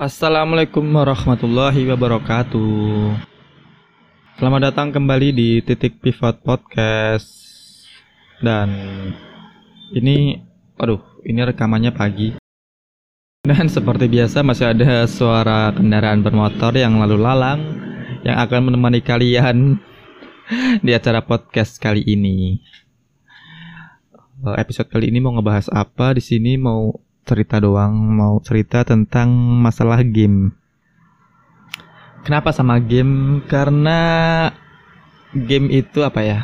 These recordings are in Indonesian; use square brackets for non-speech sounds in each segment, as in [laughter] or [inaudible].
Assalamualaikum warahmatullahi wabarakatuh. Selamat datang kembali di Titik Pivot Podcast. Dan ini, aduh, ini rekamannya pagi. Dan seperti biasa masih ada suara kendaraan bermotor yang lalu lalang yang akan menemani kalian [laughs] di acara podcast kali ini. Episode kali ini mau ngebahas apa? Di sini mau cerita doang, mau cerita tentang masalah game. Kenapa sama game? Karena game itu apa ya?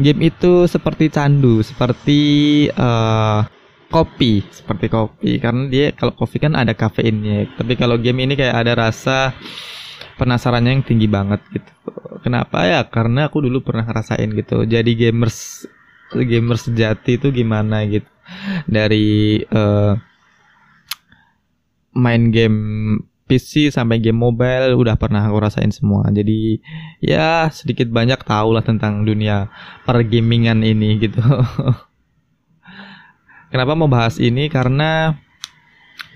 Game itu seperti candu, seperti eh, kopi, seperti kopi. Karena dia kalau kopi kan ada kafeinnya, tapi kalau game ini kayak ada rasa penasarannya yang tinggi banget gitu. Kenapa ya? Karena aku dulu pernah ngerasain gitu. Jadi gamers gamers sejati itu gimana gitu dari eh, main game PC sampai game mobile udah pernah aku rasain semua. Jadi ya sedikit banyak tahu lah tentang dunia pergamingan ini [laughs] gitu. Kenapa mau bahas ini? Karena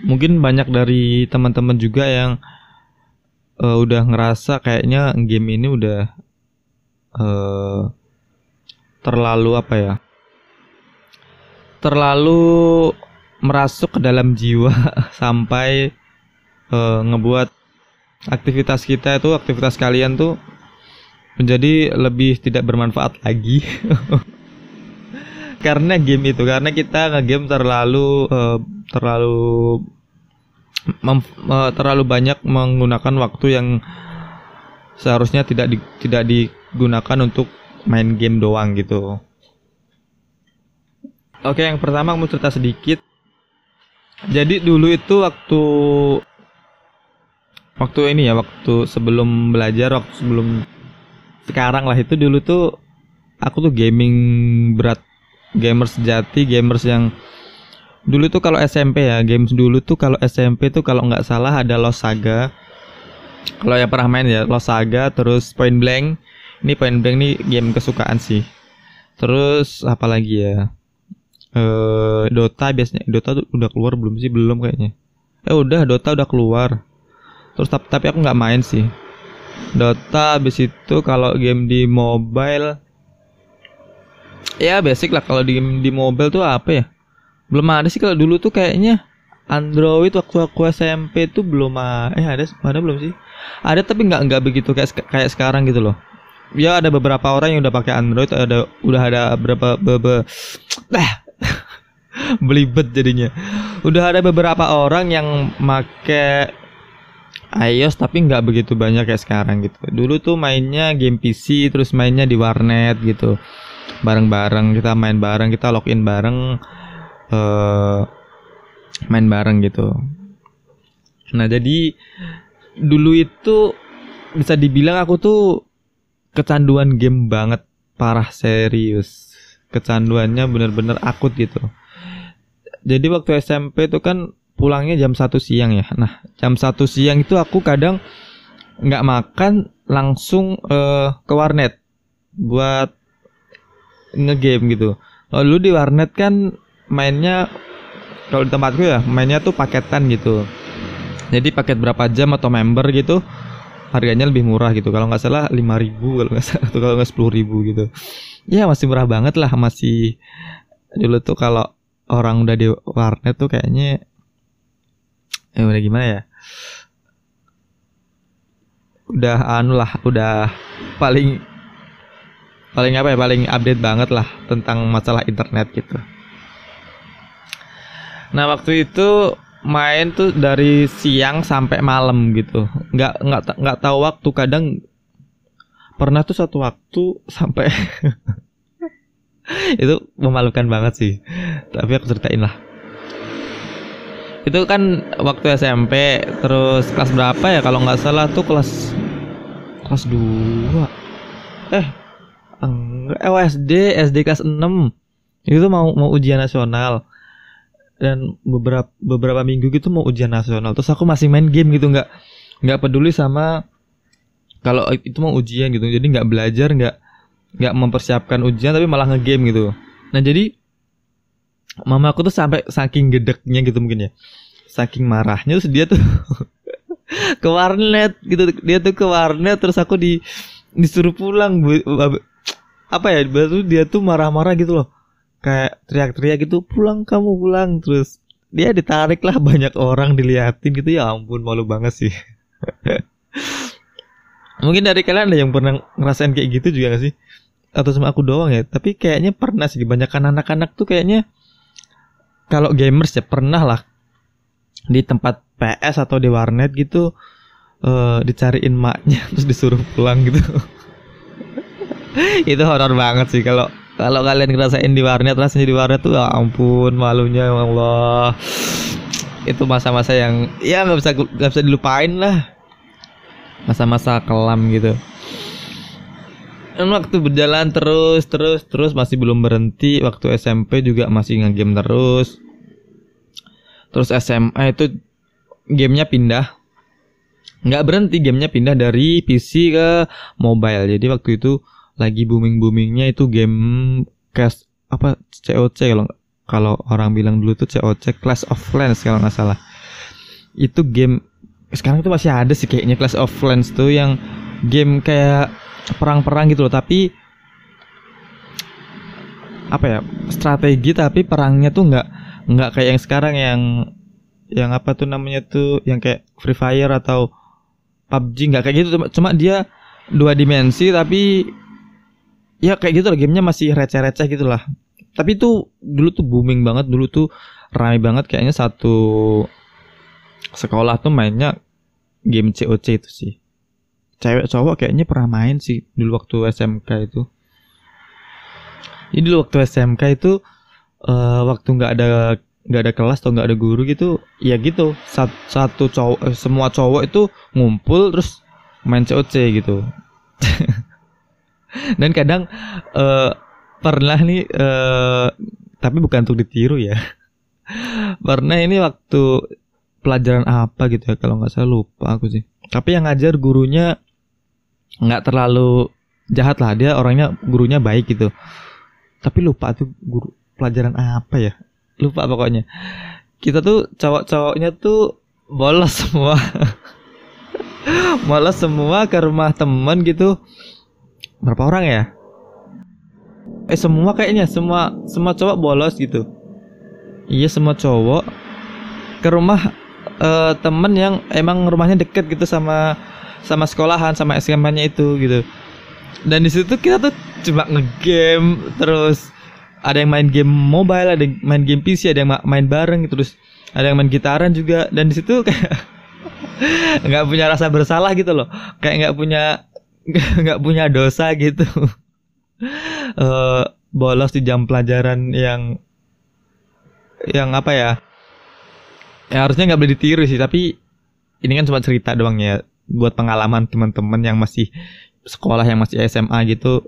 mungkin banyak dari teman-teman juga yang eh, udah ngerasa kayaknya game ini udah eh, terlalu apa ya? Terlalu merasuk ke dalam jiwa [laughs] sampai eh, ngebuat aktivitas kita itu aktivitas kalian tuh menjadi lebih tidak bermanfaat lagi [laughs] karena game itu karena kita ngegame terlalu eh, terlalu eh, terlalu banyak menggunakan waktu yang seharusnya tidak di- tidak digunakan untuk main game doang gitu. Oke, yang pertama mau cerita sedikit. Jadi dulu itu waktu waktu ini ya, waktu sebelum belajar, waktu sebelum sekarang lah itu dulu tuh aku tuh gaming berat, gamers sejati, gamers yang dulu tuh kalau SMP ya, games dulu tuh kalau SMP tuh kalau nggak salah ada Lost Saga. Kalau yang pernah main ya Lost Saga, terus Point Blank. Ini Point Blank nih game kesukaan sih. Terus apa lagi ya? Eh Dota biasanya Dota tuh udah keluar belum sih? Belum kayaknya. Eh udah Dota udah keluar. Terus tapi, tapi aku nggak main sih. Dota habis itu kalau game di mobile ya basic lah kalau di game di mobile tuh apa ya? Belum ada sih kalau dulu tuh kayaknya Android waktu aku SMP tuh belum eh ada ada belum sih? Ada tapi nggak nggak begitu kayak kayak sekarang gitu loh. Ya ada beberapa orang yang udah pakai Android, ada udah ada berapa bebe eh [tsk] [laughs] belibet jadinya. Udah ada beberapa orang yang make iOS tapi nggak begitu banyak kayak sekarang gitu. Dulu tuh mainnya game PC terus mainnya di warnet gitu. Bareng-bareng kita main bareng, kita login bareng eh main bareng gitu. Nah, jadi dulu itu bisa dibilang aku tuh kecanduan game banget, parah serius. Kecanduannya bener-bener akut gitu. Jadi waktu SMP itu kan pulangnya jam 1 siang ya. Nah, jam 1 siang itu aku kadang nggak makan langsung eh, ke warnet buat ngegame gitu. Dulu di warnet kan mainnya kalau di tempatku ya mainnya tuh paketan gitu. Jadi paket berapa jam atau member gitu harganya lebih murah gitu. Kalau nggak salah 5000 kalau nggak salah atau kalau nggak 10000 gitu. Ya masih murah banget lah masih dulu tuh kalau orang udah di warnet tuh kayaknya eh udah gimana ya? Udah anu lah, udah paling paling apa ya paling update banget lah tentang masalah internet gitu. Nah waktu itu main tuh dari siang sampai malam gitu, nggak nggak nggak tahu waktu kadang pernah tuh satu waktu sampai [laughs] [laughs] itu memalukan banget sih. Tapi aku ceritain lah. Itu kan waktu SMP terus kelas berapa ya kalau nggak salah tuh kelas kelas 2 eh enggak. Eh, oh, SD SD kelas 6 itu mau mau ujian nasional. Dan beberapa beberapa minggu gitu mau ujian nasional. Terus aku masih main game gitu nggak nggak peduli sama kalau itu mau ujian gitu. Jadi nggak belajar nggak nggak mempersiapkan ujian tapi malah ngegame gitu. Nah jadi mama aku tuh sampai saking gedeknya gitu mungkin ya. Saking marahnya terus dia tuh [laughs] ke warnet gitu. Dia tuh ke warnet terus aku di disuruh pulang apa ya baru dia tuh marah-marah gitu loh. Kayak teriak-teriak gitu pulang kamu pulang. Terus dia ditarik lah [laughs] banyak orang diliatin gitu. Ya ampun malu banget sih. [laughs] Mungkin dari kalian ada yang pernah ngerasain kayak gitu juga gak sih atau sama aku doang ya. Tapi kayaknya pernah sih kebanyakan anak-anak tuh kayaknya kalau gamers ya pernah lah di tempat PS atau di warnet gitu uh, dicariin maknya [laughs] terus disuruh pulang gitu. [laughs] Itu horor banget sih kalau kalau kalian ngerasain di warnet rasanya di warnet tuh ya ampun malunya ya Allah. Itu masa-masa yang ya nggak bisa nggak bisa dilupain lah. Masa-masa kelam gitu waktu berjalan terus terus terus masih belum berhenti. Waktu SMP juga masih ngegame terus. Terus SMA itu gamenya pindah. Nggak berhenti gamenya pindah dari PC ke mobile. Jadi waktu itu lagi booming boomingnya itu game cash apa COC kalau kalau orang bilang dulu tuh COC Clash of Clans kalau nggak salah. Itu game sekarang itu masih ada sih kayaknya Clash of Clans tuh yang game kayak perang-perang gitu loh tapi apa ya strategi tapi perangnya tuh nggak nggak kayak yang sekarang yang yang apa tuh namanya tuh yang kayak Free Fire atau PUBG nggak kayak gitu. Cuma, dia dua dimensi tapi ya kayak gitu lah gamenya masih receh-receh gitu lah. Tapi tuh dulu tuh booming banget dulu tuh ramai banget kayaknya satu sekolah tuh mainnya game COC itu sih cewek cowok kayaknya pernah main sih dulu waktu SMK itu. Jadi dulu waktu SMK itu uh, waktu nggak ada nggak ada kelas atau nggak ada guru gitu ya gitu. Satu, satu cowok eh, semua cowok itu ngumpul terus main COC gitu. [laughs] Dan kadang uh, pernah nih uh, tapi bukan untuk ditiru ya. [laughs] Pernah ini waktu pelajaran apa gitu ya kalau nggak salah lupa aku sih. Tapi yang ngajar gurunya nggak terlalu jahat lah. Dia orangnya gurunya baik gitu. Tapi lupa tuh guru pelajaran apa ya? Lupa pokoknya. Kita tuh cowok-cowoknya tuh bolos semua. [laughs] Bolos semua ke rumah temen gitu. Berapa orang ya? Eh semua kayaknya. Semua semua cowok bolos gitu. Iya semua cowok ke rumah uh, temen yang emang rumahnya deket gitu sama sama sekolahan sama SMA-nya itu gitu. Dan di situ kita tuh cuma ngegame terus ada yang main game mobile ada yang main game PC ada yang main bareng terus ada yang main gitaran juga. Dan di situ kayak [laughs] nggak punya rasa bersalah gitu loh. Kayak nggak punya [laughs] nggak punya dosa gitu. Uh, [laughs] bolos di jam pelajaran yang yang apa ya? Ya harusnya nggak boleh ditiru sih tapi ini kan cuma cerita doang ya buat pengalaman teman-teman yang masih sekolah yang masih SMA gitu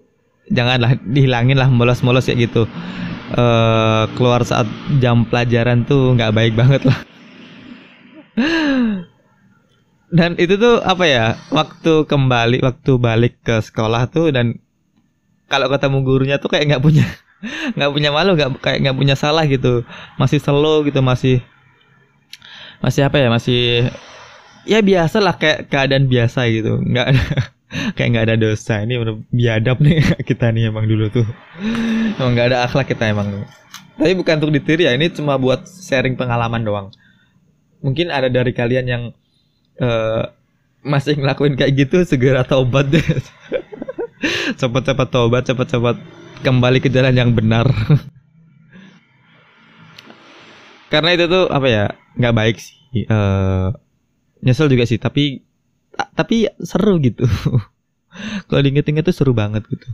janganlah dihilangin lah molos-molos ya gitu. Uh, keluar saat jam pelajaran tuh nggak baik banget lah. [laughs] Dan itu tuh apa ya waktu kembali waktu balik ke sekolah tuh dan kalau ketemu gurunya tuh kayak nggak punya [laughs] nggak punya malu nggak kayak nggak punya salah gitu. Masih slow gitu masih masih apa ya masih ya biasa lah kayak keadaan biasa gitu. Nggak [laughs] kayak nggak ada dosa. Ini biadab nih [laughs] kita nih emang dulu tuh. Emang nggak ada akhlak kita emang. Tapi bukan untuk ditiru ya ini cuma buat sharing pengalaman doang. Mungkin ada dari kalian yang uh, masih ngelakuin kayak gitu segera taubat deh. [laughs] Cepat-cepat taubat cepat-cepat kembali ke jalan yang benar. Karena itu tuh apa ya nggak baik sih uh, nyesel juga sih tapi tapi seru gitu. [laughs] Kalau diinget-inget tuh seru banget gitu.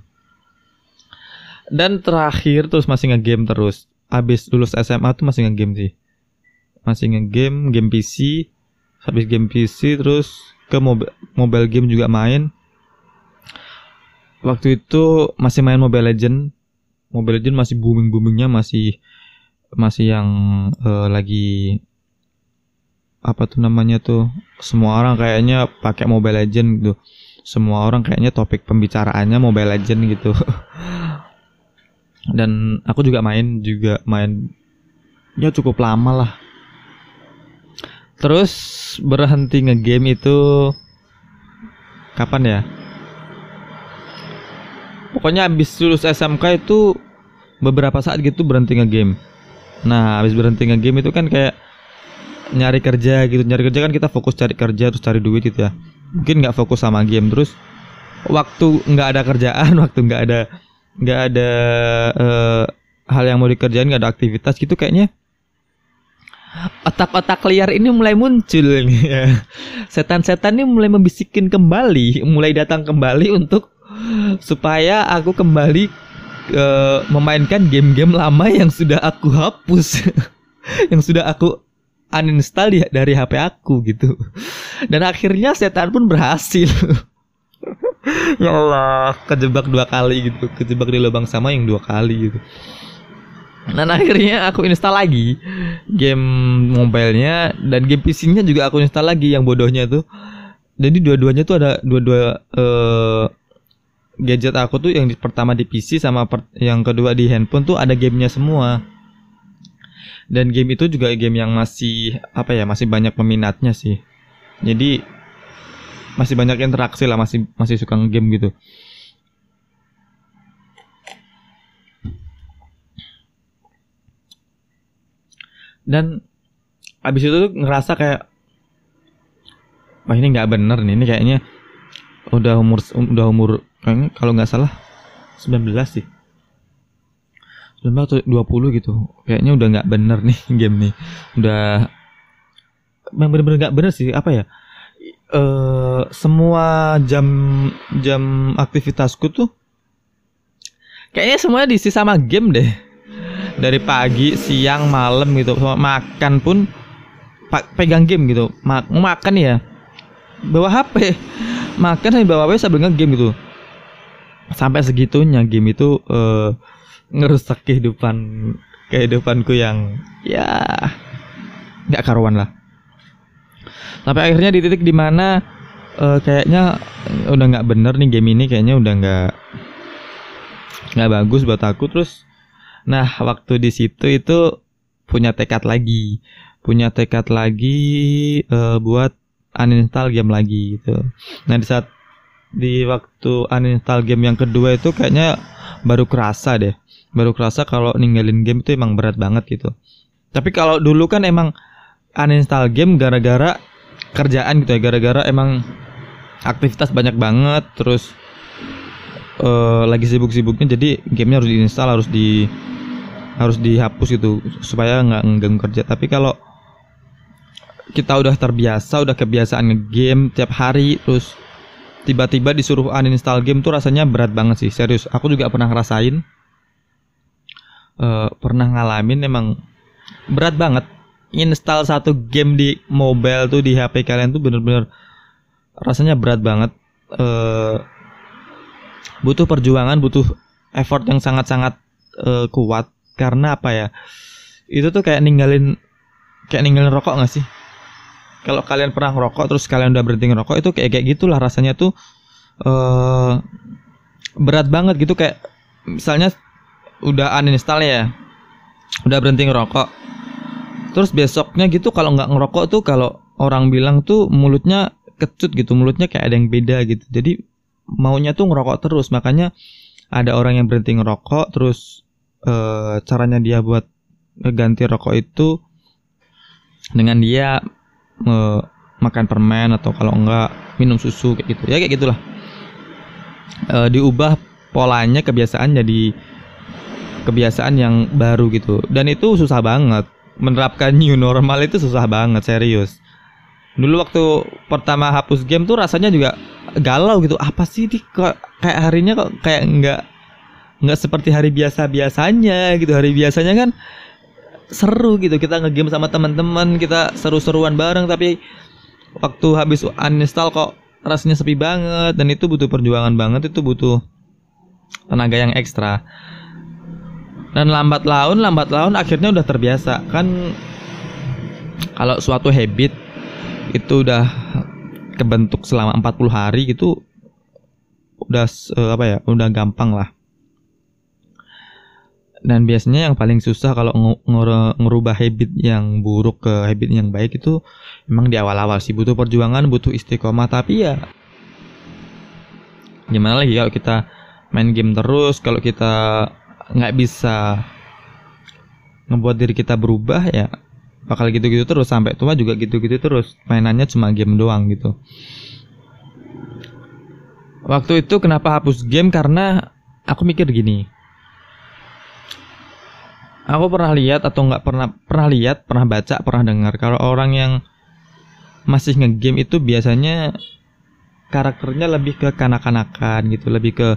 Dan terakhir terus masih ngegame terus. Habis lulus SMA tuh masih ngegame sih. Masih ngegame game PC habis game PC terus ke mobile mobile game juga main. Waktu itu masih main Mobile Legend. Mobile Legend masih booming boomingnya masih masih yang uh, lagi apa tuh namanya tuh semua orang kayaknya pakai Mobile Legend gitu. Semua orang kayaknya topik pembicaraannya Mobile Legend gitu. [laughs] Dan aku juga main juga main ya cukup lama lah. Terus berhenti ngegame itu kapan ya? Pokoknya habis lulus SMK itu beberapa saat gitu berhenti ngegame. Nah habis berhenti ngegame itu kan kayak nyari kerja gitu. Nyari kerja kan kita fokus cari kerja terus cari duit gitu ya. Mungkin nggak fokus sama game terus waktu nggak ada kerjaan [laughs] waktu nggak ada nggak ada uh, hal yang mau dikerjain nggak ada aktivitas gitu kayaknya. Otak-otak liar ini mulai muncul nih. [laughs] Setan-setan ini mulai membisikin kembali, mulai datang kembali untuk supaya aku kembali uh, memainkan game-game lama yang sudah aku hapus, [laughs] yang sudah aku uninstall di, dari HP aku gitu. Dan akhirnya setan pun berhasil. [laughs] ya Allah, kejebak dua kali gitu, kejebak di lubang sama yang dua kali gitu. Dan akhirnya aku install lagi game mobilenya dan game PC-nya juga aku install lagi yang bodohnya tuh. Jadi dua-duanya tuh ada dua-dua uh, gadget aku tuh yang pertama di PC sama yang kedua di handphone tuh ada gamenya semua dan game itu juga game yang masih apa ya masih banyak peminatnya sih. Jadi masih banyak interaksi lah masih masih suka game gitu. Dan abis itu tuh ngerasa kayak wah ini nggak bener nih ini kayaknya udah umur udah umur kayaknya kalau nggak salah 19 sih 19 atau 20 gitu. Kayaknya udah nggak bener nih [laughs] game nih. Udah memang bener-bener nggak bener sih apa ya? Uh, semua jam jam aktivitasku tuh kayaknya semuanya diisi sama game deh. Dari pagi siang malam gitu. Makan pun pegang game gitu. Ma makan ya? Bawa HP makan sambil bawa HP sambil ngegame gitu. Sampai segitunya game itu uh, ngerusak kehidupan kehidupanku yang ya nggak karuan lah. Sampai akhirnya di titik di mana uh, kayaknya udah nggak bener nih game ini kayaknya udah nggak nggak bagus buat aku. Terus nah waktu di situ itu punya tekad lagi punya tekad lagi uh, buat uninstall game lagi gitu. Nah di saat di waktu uninstall game yang kedua itu kayaknya baru kerasa deh baru kerasa kalau ninggalin game itu emang berat banget gitu. Tapi kalau dulu kan emang uninstall game gara-gara kerjaan gitu ya gara-gara emang aktivitas banyak banget terus uh, lagi sibuk-sibuknya jadi gamenya harus diinstal harus di harus dihapus gitu supaya nggak mengganggu kerja. Tapi kalau kita udah terbiasa udah kebiasaan ngegame tiap hari terus tiba-tiba disuruh uninstall game tuh rasanya berat banget sih serius. Aku juga pernah ngerasain uh, pernah ngalamin emang berat banget. Install satu game di mobile tuh di HP kalian tuh bener-bener rasanya berat banget. Uh, butuh perjuangan butuh effort yang sangat-sangat uh, kuat. Karena apa ya? Itu tuh kayak ninggalin kayak ninggalin rokok gak sih? Kalau kalian pernah ngerokok terus kalian udah berhenti ngerokok itu kayak kayak gitulah rasanya tuh uh, berat banget gitu. Kayak misalnya udah uninstall ya. Udah berhenti ngerokok. Terus besoknya gitu kalau nggak ngerokok tuh kalau orang bilang tuh mulutnya kecut gitu mulutnya kayak ada yang beda gitu. Jadi maunya tuh ngerokok terus. Makanya ada orang yang berhenti ngerokok terus e, caranya dia buat ganti rokok itu dengan dia e, makan permen atau kalau enggak minum susu kayak gitu. Ya kayak gitulah. E, diubah polanya kebiasaan jadi kebiasaan yang baru gitu. Dan itu susah banget. Menerapkan new normal itu susah banget serius. Dulu waktu pertama hapus game tuh rasanya juga galau gitu. Apa sih di kok kayak harinya kok kayak nggak nggak seperti hari biasa biasanya gitu. Hari biasanya kan seru gitu. Kita ngegame sama teman-teman kita seru-seruan bareng tapi waktu habis uninstall kok rasanya sepi banget. Dan itu butuh perjuangan banget itu butuh tenaga yang ekstra dan lambat laun lambat laun akhirnya udah terbiasa. Kan kalau suatu habit itu udah kebentuk selama 40 hari gitu udah uh, apa ya udah gampang lah. Dan biasanya yang paling susah kalau ngerubah habit yang buruk ke habit yang baik itu emang di awal-awal sih butuh perjuangan butuh istiqomah. Tapi ya gimana lagi kalau kita main game terus kalau kita nggak bisa ngebuat diri kita berubah ya bakal gitu-gitu terus. Sampai tua juga gitu-gitu terus. Mainannya cuma game doang gitu. Waktu itu kenapa hapus game? Karena aku mikir gini. Aku pernah lihat atau nggak pernah pernah lihat pernah baca pernah dengar kalau orang yang masih ngegame itu biasanya karakternya lebih ke kanak-kanakan gitu lebih ke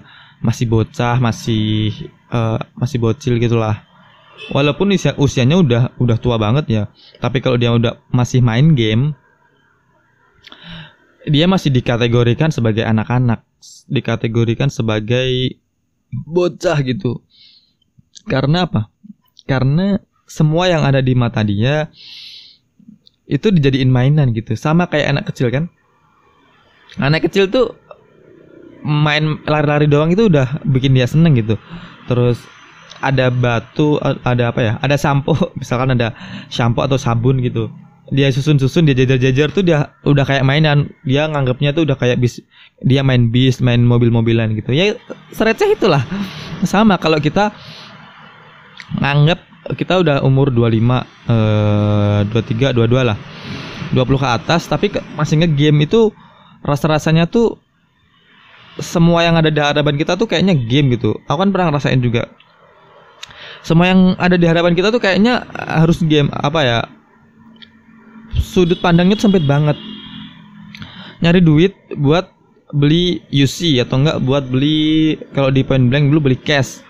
masih bocah masih uh, masih bocil gitulah. Walaupun usia usianya udah udah tua banget ya tapi kalau dia udah masih main game dia masih dikategorikan sebagai anak-anak dikategorikan sebagai bocah gitu. Karena apa? Karena semua yang ada di mata dia itu dijadiin mainan gitu. Sama kayak anak kecil kan? Anak kecil tuh main lari-lari doang itu udah bikin dia seneng gitu terus ada batu ada apa ya? Ada sampo [laughs] misalkan ada shampoo atau sabun gitu. Dia susun-susun dia jajar-jajar tuh dia udah kayak mainan. Dia nganggapnya tuh udah kayak bis dia main bis main mobil-mobilan gitu. Ya sereceh itulah. Sama kalau kita nganggap kita udah umur 25 eh 23 22 lah. 20 ke atas tapi masih nge-game itu rasa-rasanya tuh semua yang ada di hadapan kita tuh kayaknya game gitu. Aku kan pernah ngerasain juga. Semua yang ada di hadapan kita tuh kayaknya harus game apa ya? Sudut pandangnya tuh sempit banget. Nyari duit buat beli UC atau enggak buat beli kalau di point blank dulu beli cash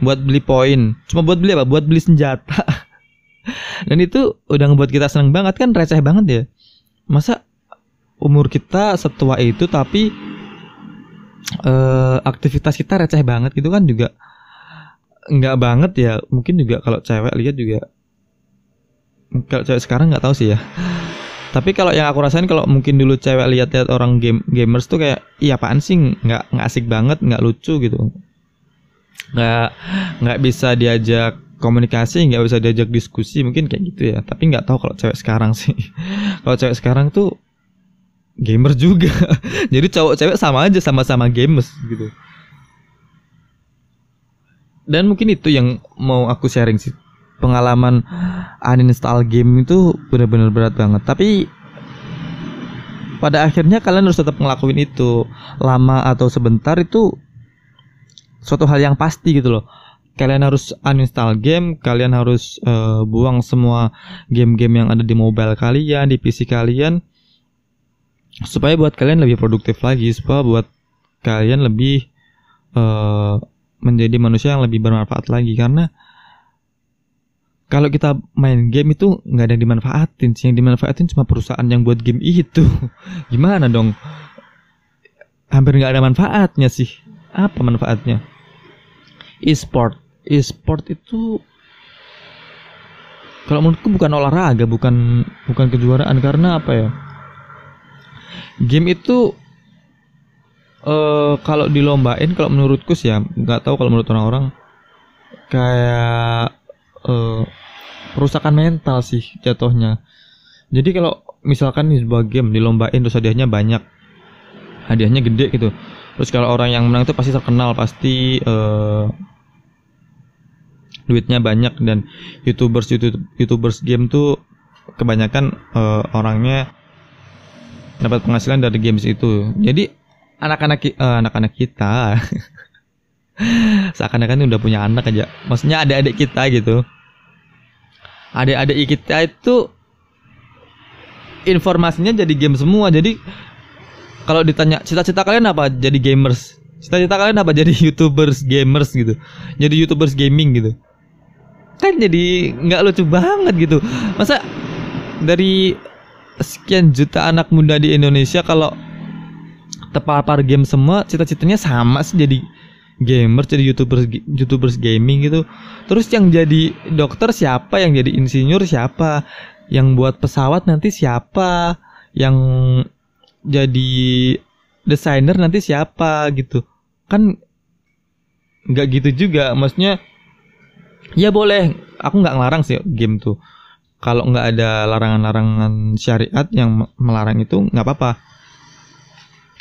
buat beli poin cuma buat beli apa buat beli senjata [laughs] dan itu udah ngebuat kita seneng banget kan receh banget ya masa umur kita setua itu tapi uh, aktivitas kita receh banget gitu kan juga. Nggak banget ya mungkin juga kalau cewek lihat juga kalau cewek sekarang nggak tahu sih ya. Tapi kalau yang aku rasain kalau mungkin dulu cewek lihat-lihat orang game gamers tuh kayak iya apaan sih? Nggak nggak asik banget nggak lucu gitu. Nggak nggak bisa diajak komunikasi nggak bisa diajak diskusi mungkin kayak gitu ya. Tapi nggak tahu kalau cewek sekarang sih. [laughs] Kalau cewek sekarang tuh gamer juga. [laughs] Jadi cowok cewek sama aja sama-sama gamers gitu. Dan mungkin itu yang mau aku sharing sih. Pengalaman uninstall game itu benar-benar berat banget. Tapi pada akhirnya kalian harus tetap ngelakuin itu. Lama atau sebentar itu suatu hal yang pasti gitu loh. Kalian harus uninstall game, kalian harus uh, buang semua game-game yang ada di mobile kalian, di PC kalian supaya buat kalian lebih produktif lagi, supaya buat kalian lebih uh, menjadi manusia yang lebih bermanfaat lagi. Karena kalau kita main game itu nggak ada yang dimanfaatin sih. Yang dimanfaatin cuma perusahaan yang buat game itu. [laughs] Gimana dong? Hampir nggak ada manfaatnya sih. Apa manfaatnya? E-sport. E-sport itu kalau menurutku bukan olahraga bukan bukan kejuaraan. Karena apa ya game itu uh, kalau dilombain kalau menurutku sih ya nggak tahu kalau menurut orang-orang kayak uh, perusakan mental sih jatuhnya. Jadi kalau misalkan nih sebuah game dilombain terus hadiahnya banyak hadiahnya gede gitu. Terus kalau orang yang menang itu pasti terkenal pasti uh, duitnya banyak dan youtubers youtube youtubers game tuh kebanyakan uh, orangnya dapat penghasilan dari games itu. Jadi anak-anak uh, anak-anak kita [laughs] seakan-akan udah punya anak aja. Maksudnya adik-adik kita gitu. Adik-adik kita itu informasinya jadi game semua. Jadi kalau ditanya cita-cita kalian apa jadi gamers? Cita-cita kalian apa jadi [laughs] youtubers gamers gitu? Jadi youtubers gaming gitu. Kan jadi nggak lucu banget gitu. Masa dari sekian juta anak muda di Indonesia kalau terpapar game semua cita-citanya sama sih jadi gamer jadi youtubers youtubers gaming gitu. Terus yang jadi dokter siapa? Yang jadi insinyur siapa? Yang buat pesawat nanti siapa? Yang jadi desainer nanti siapa gitu. Kan nggak gitu juga maksudnya ya boleh. Aku nggak ngelarang sih game tuh kalau nggak ada larangan-larangan syariat yang melarang itu nggak apa-apa.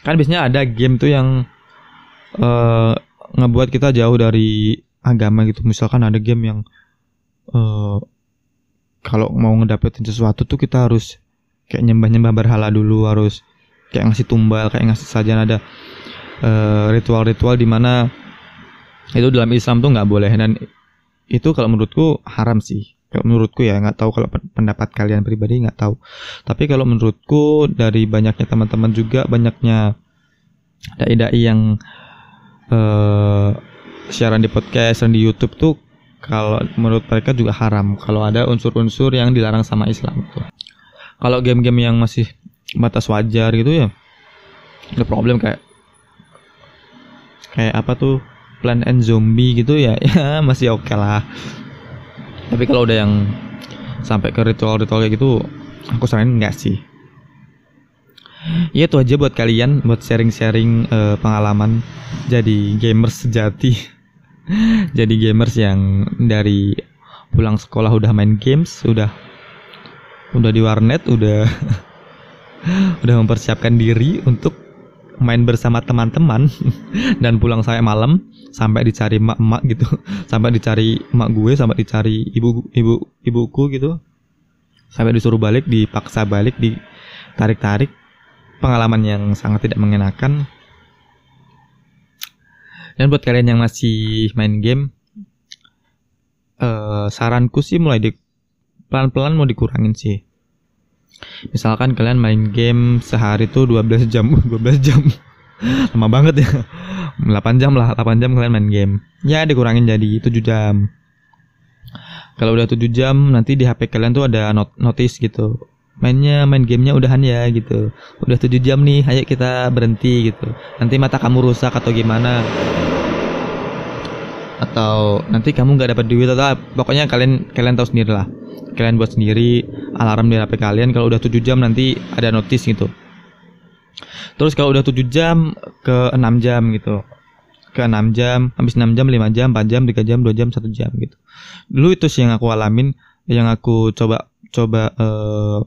Kan biasanya ada game tuh yang uh, ngebuat kita jauh dari agama gitu. Misalkan ada game yang uh, kalau mau ngedapetin sesuatu tuh kita harus kayak nyembah-nyembah berhala dulu harus kayak ngasih tumbal kayak ngasih saja ada uh, ritual-ritual di mana itu dalam Islam tuh nggak boleh. Dan itu kalau menurutku haram sih kalau menurutku ya nggak tahu kalau pendapat kalian pribadi nggak tahu. Tapi kalau menurutku dari banyaknya teman-teman juga banyaknya dai-dai yang uh, siaran di podcast dan di YouTube tuh kalau menurut mereka juga haram. Kalau ada unsur-unsur yang dilarang sama Islam tuh. Kalau game-game yang masih batas wajar gitu ya ada problem kayak kayak apa tuh Plan and Zombie gitu ya [laughs] ya masih oke okay lah tapi kalau udah yang sampai ke ritual-ritual kayak gitu aku saranin enggak sih. Ya itu aja buat kalian buat sharing-sharing uh, pengalaman jadi gamers sejati. [laughs] Jadi gamers yang dari pulang sekolah udah main games udah udah di warnet udah [laughs] udah mempersiapkan diri untuk main bersama teman-teman [laughs] dan pulang saya malam sampai dicari emak-emak gitu [laughs] sampai dicari emak gue sampai dicari ibu ibu ibuku gitu. Sampai disuruh balik dipaksa balik ditarik-tarik. Pengalaman yang sangat tidak mengenakan. Dan buat kalian yang masih main game uh, saranku sih mulai di pelan-pelan mau dikurangin sih misalkan kalian main game sehari tuh 12 jam [laughs] 12 jam. Lama banget ya. 8 jam lah 8 jam kalian main game. Ya dikurangin jadi 7 jam. Kalau udah 7 jam nanti di HP kalian tuh ada not notice gitu. Mainnya main gamenya udahan ya gitu. Udah 7 jam nih ayo kita berhenti gitu. Nanti mata kamu rusak atau gimana? Atau nanti kamu nggak dapat duit atau pokoknya kalian kalian tahu sendiri lah kalian buat sendiri alarm di HP kalian kalau udah 7 jam nanti ada notice gitu. Terus kalau udah 7 jam ke 6 jam gitu. Ke 6 jam habis 6 jam 5 jam 4 jam 3 jam 2 jam 1 jam gitu. Dulu itu sih yang aku alamin yang aku coba coba uh,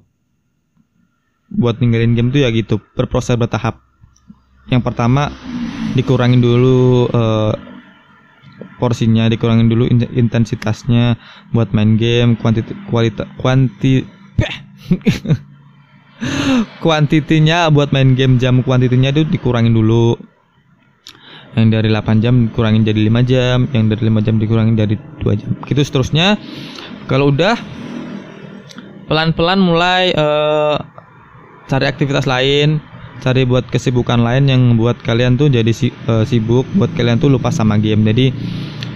buat ninggalin game tuh ya gitu berproses bertahap. Yang pertama dikurangin dulu uh, porsinya dikurangin dulu intensitasnya buat main game kuantiti kualitas kuanti [laughs] kuantitinya buat main game jam kuantitinya itu dikurangin dulu. Yang dari 8 jam dikurangin jadi 5 jam yang dari 5 jam dikurangin jadi 2 jam. Gitu seterusnya. Kalau udah pelan-pelan mulai uh, cari aktivitas lain cari buat kesibukan lain yang buat kalian tuh jadi si, uh, sibuk buat kalian tuh lupa sama game. Jadi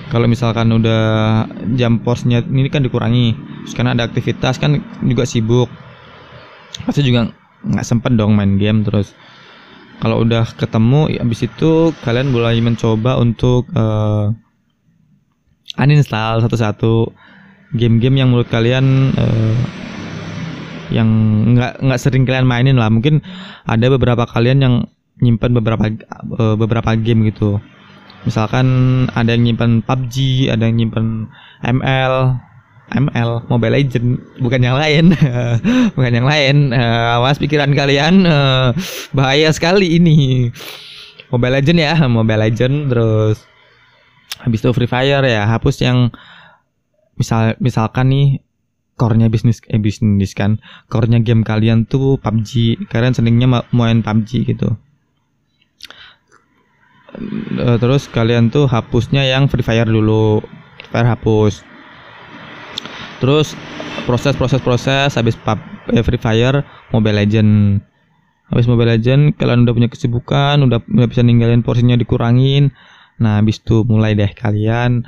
kalau misalkan udah jam posnya ini kan dikurangi terus karena ada aktivitas kan juga sibuk. Pasti juga nggak sempet dong main game terus. Kalau udah ketemu ya habis itu kalian mulai mencoba untuk uh, uninstall satu-satu game-game yang menurut kalian uh, yang nggak nggak sering kalian mainin lah. Mungkin ada beberapa kalian yang nyimpan beberapa uh, beberapa game gitu. Misalkan ada yang nyimpan PUBG ada yang nyimpan ML ML Mobile Legend. Bukan yang lain. [laughs] Bukan yang lain. Uh, awas pikiran kalian. Uh, bahaya sekali ini. Mobile Legend ya Mobile Legend. Terus habis itu Free Fire ya. Hapus yang misal misalkan nih core-nya bisnis eh bisnis kan. Core-nya game kalian tuh PUBG kalian senengnya main PUBG gitu. Uh, terus kalian tuh hapusnya yang Free Fire dulu. Free Fire hapus. Terus proses proses proses habis pub, eh, Free Fire Mobile Legend. Habis Mobile Legend kalian udah punya kesibukan udah, udah bisa ninggalin porsinya dikurangin. Nah habis itu mulai deh kalian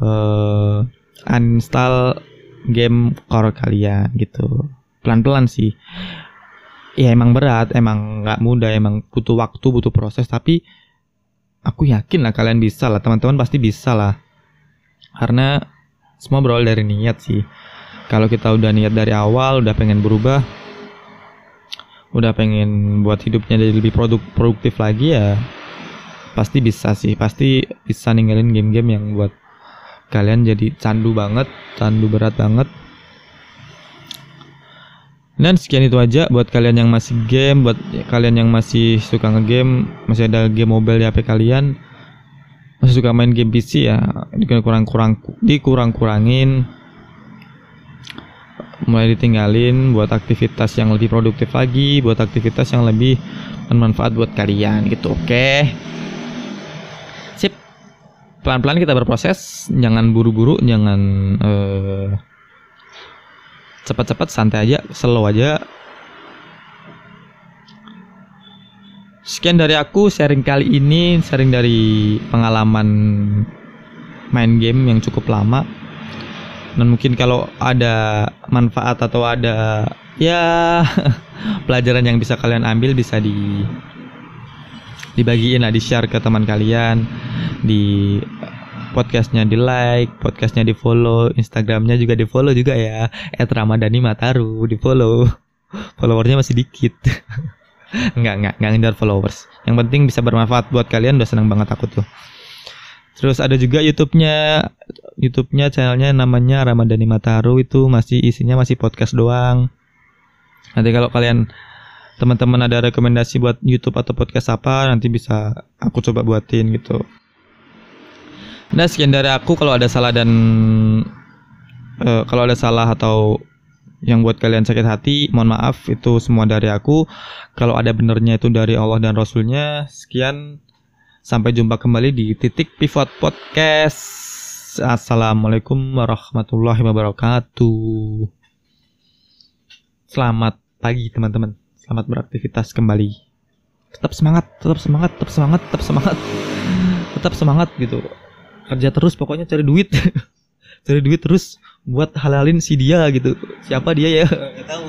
uh, uninstall game core kalian gitu. Pelan-pelan sih. Ya emang berat emang nggak mudah emang butuh waktu butuh proses tapi aku yakin lah kalian bisa lah teman-teman pasti bisa lah. Karena semua berawal dari niat sih. Kalau kita udah niat dari awal udah pengen berubah udah pengen buat hidupnya jadi lebih produk produktif lagi ya pasti bisa sih. Pasti bisa ninggalin game-game yang buat kalian jadi candu banget candu berat banget dan sekian itu aja buat kalian yang masih game, buat kalian yang masih suka ngegame, masih ada game mobile di HP kalian, masih suka main game PC ya, dikurang-kurang dikurang-kurangin mulai ditinggalin buat aktivitas yang lebih produktif lagi, buat aktivitas yang lebih bermanfaat buat kalian gitu. Oke. Sip. Pelan-pelan kita berproses, jangan buru-buru, jangan uh, cepat-cepat santai aja slow aja. Sekian dari aku sharing kali ini sharing dari pengalaman main game yang cukup lama. Dan mungkin kalau ada manfaat atau ada ya [laughs] pelajaran yang bisa kalian ambil bisa di dibagiin lah di share ke teman kalian di podcastnya di like, podcastnya di follow, Instagramnya juga di follow juga ya. At Ramadhani Mataru di follow. [laughs] Followernya masih dikit. [laughs] nggak nggak nggak ngejar followers. Yang penting bisa bermanfaat buat kalian udah seneng banget aku tuh. Terus ada juga YouTube-nya, YouTube-nya channelnya namanya Ramadhani Mataru itu masih isinya masih podcast doang. Nanti kalau kalian teman-teman ada rekomendasi buat YouTube atau podcast apa nanti bisa aku coba buatin gitu. Nah sekian dari aku kalau ada salah dan uh, kalau ada salah atau yang buat kalian sakit hati, mohon maaf itu semua dari aku. Kalau ada benernya itu dari Allah dan Rasulnya. Sekian, sampai jumpa kembali di titik pivot podcast. Assalamualaikum warahmatullahi wabarakatuh. Selamat pagi teman-teman. Selamat beraktivitas kembali. Tetap semangat, tetap semangat, tetap semangat, tetap semangat. Tetap semangat gitu. Kerja terus pokoknya cari duit. [laughs] Cari duit terus buat halalin si dia gitu. Siapa dia ya? Nggak tahu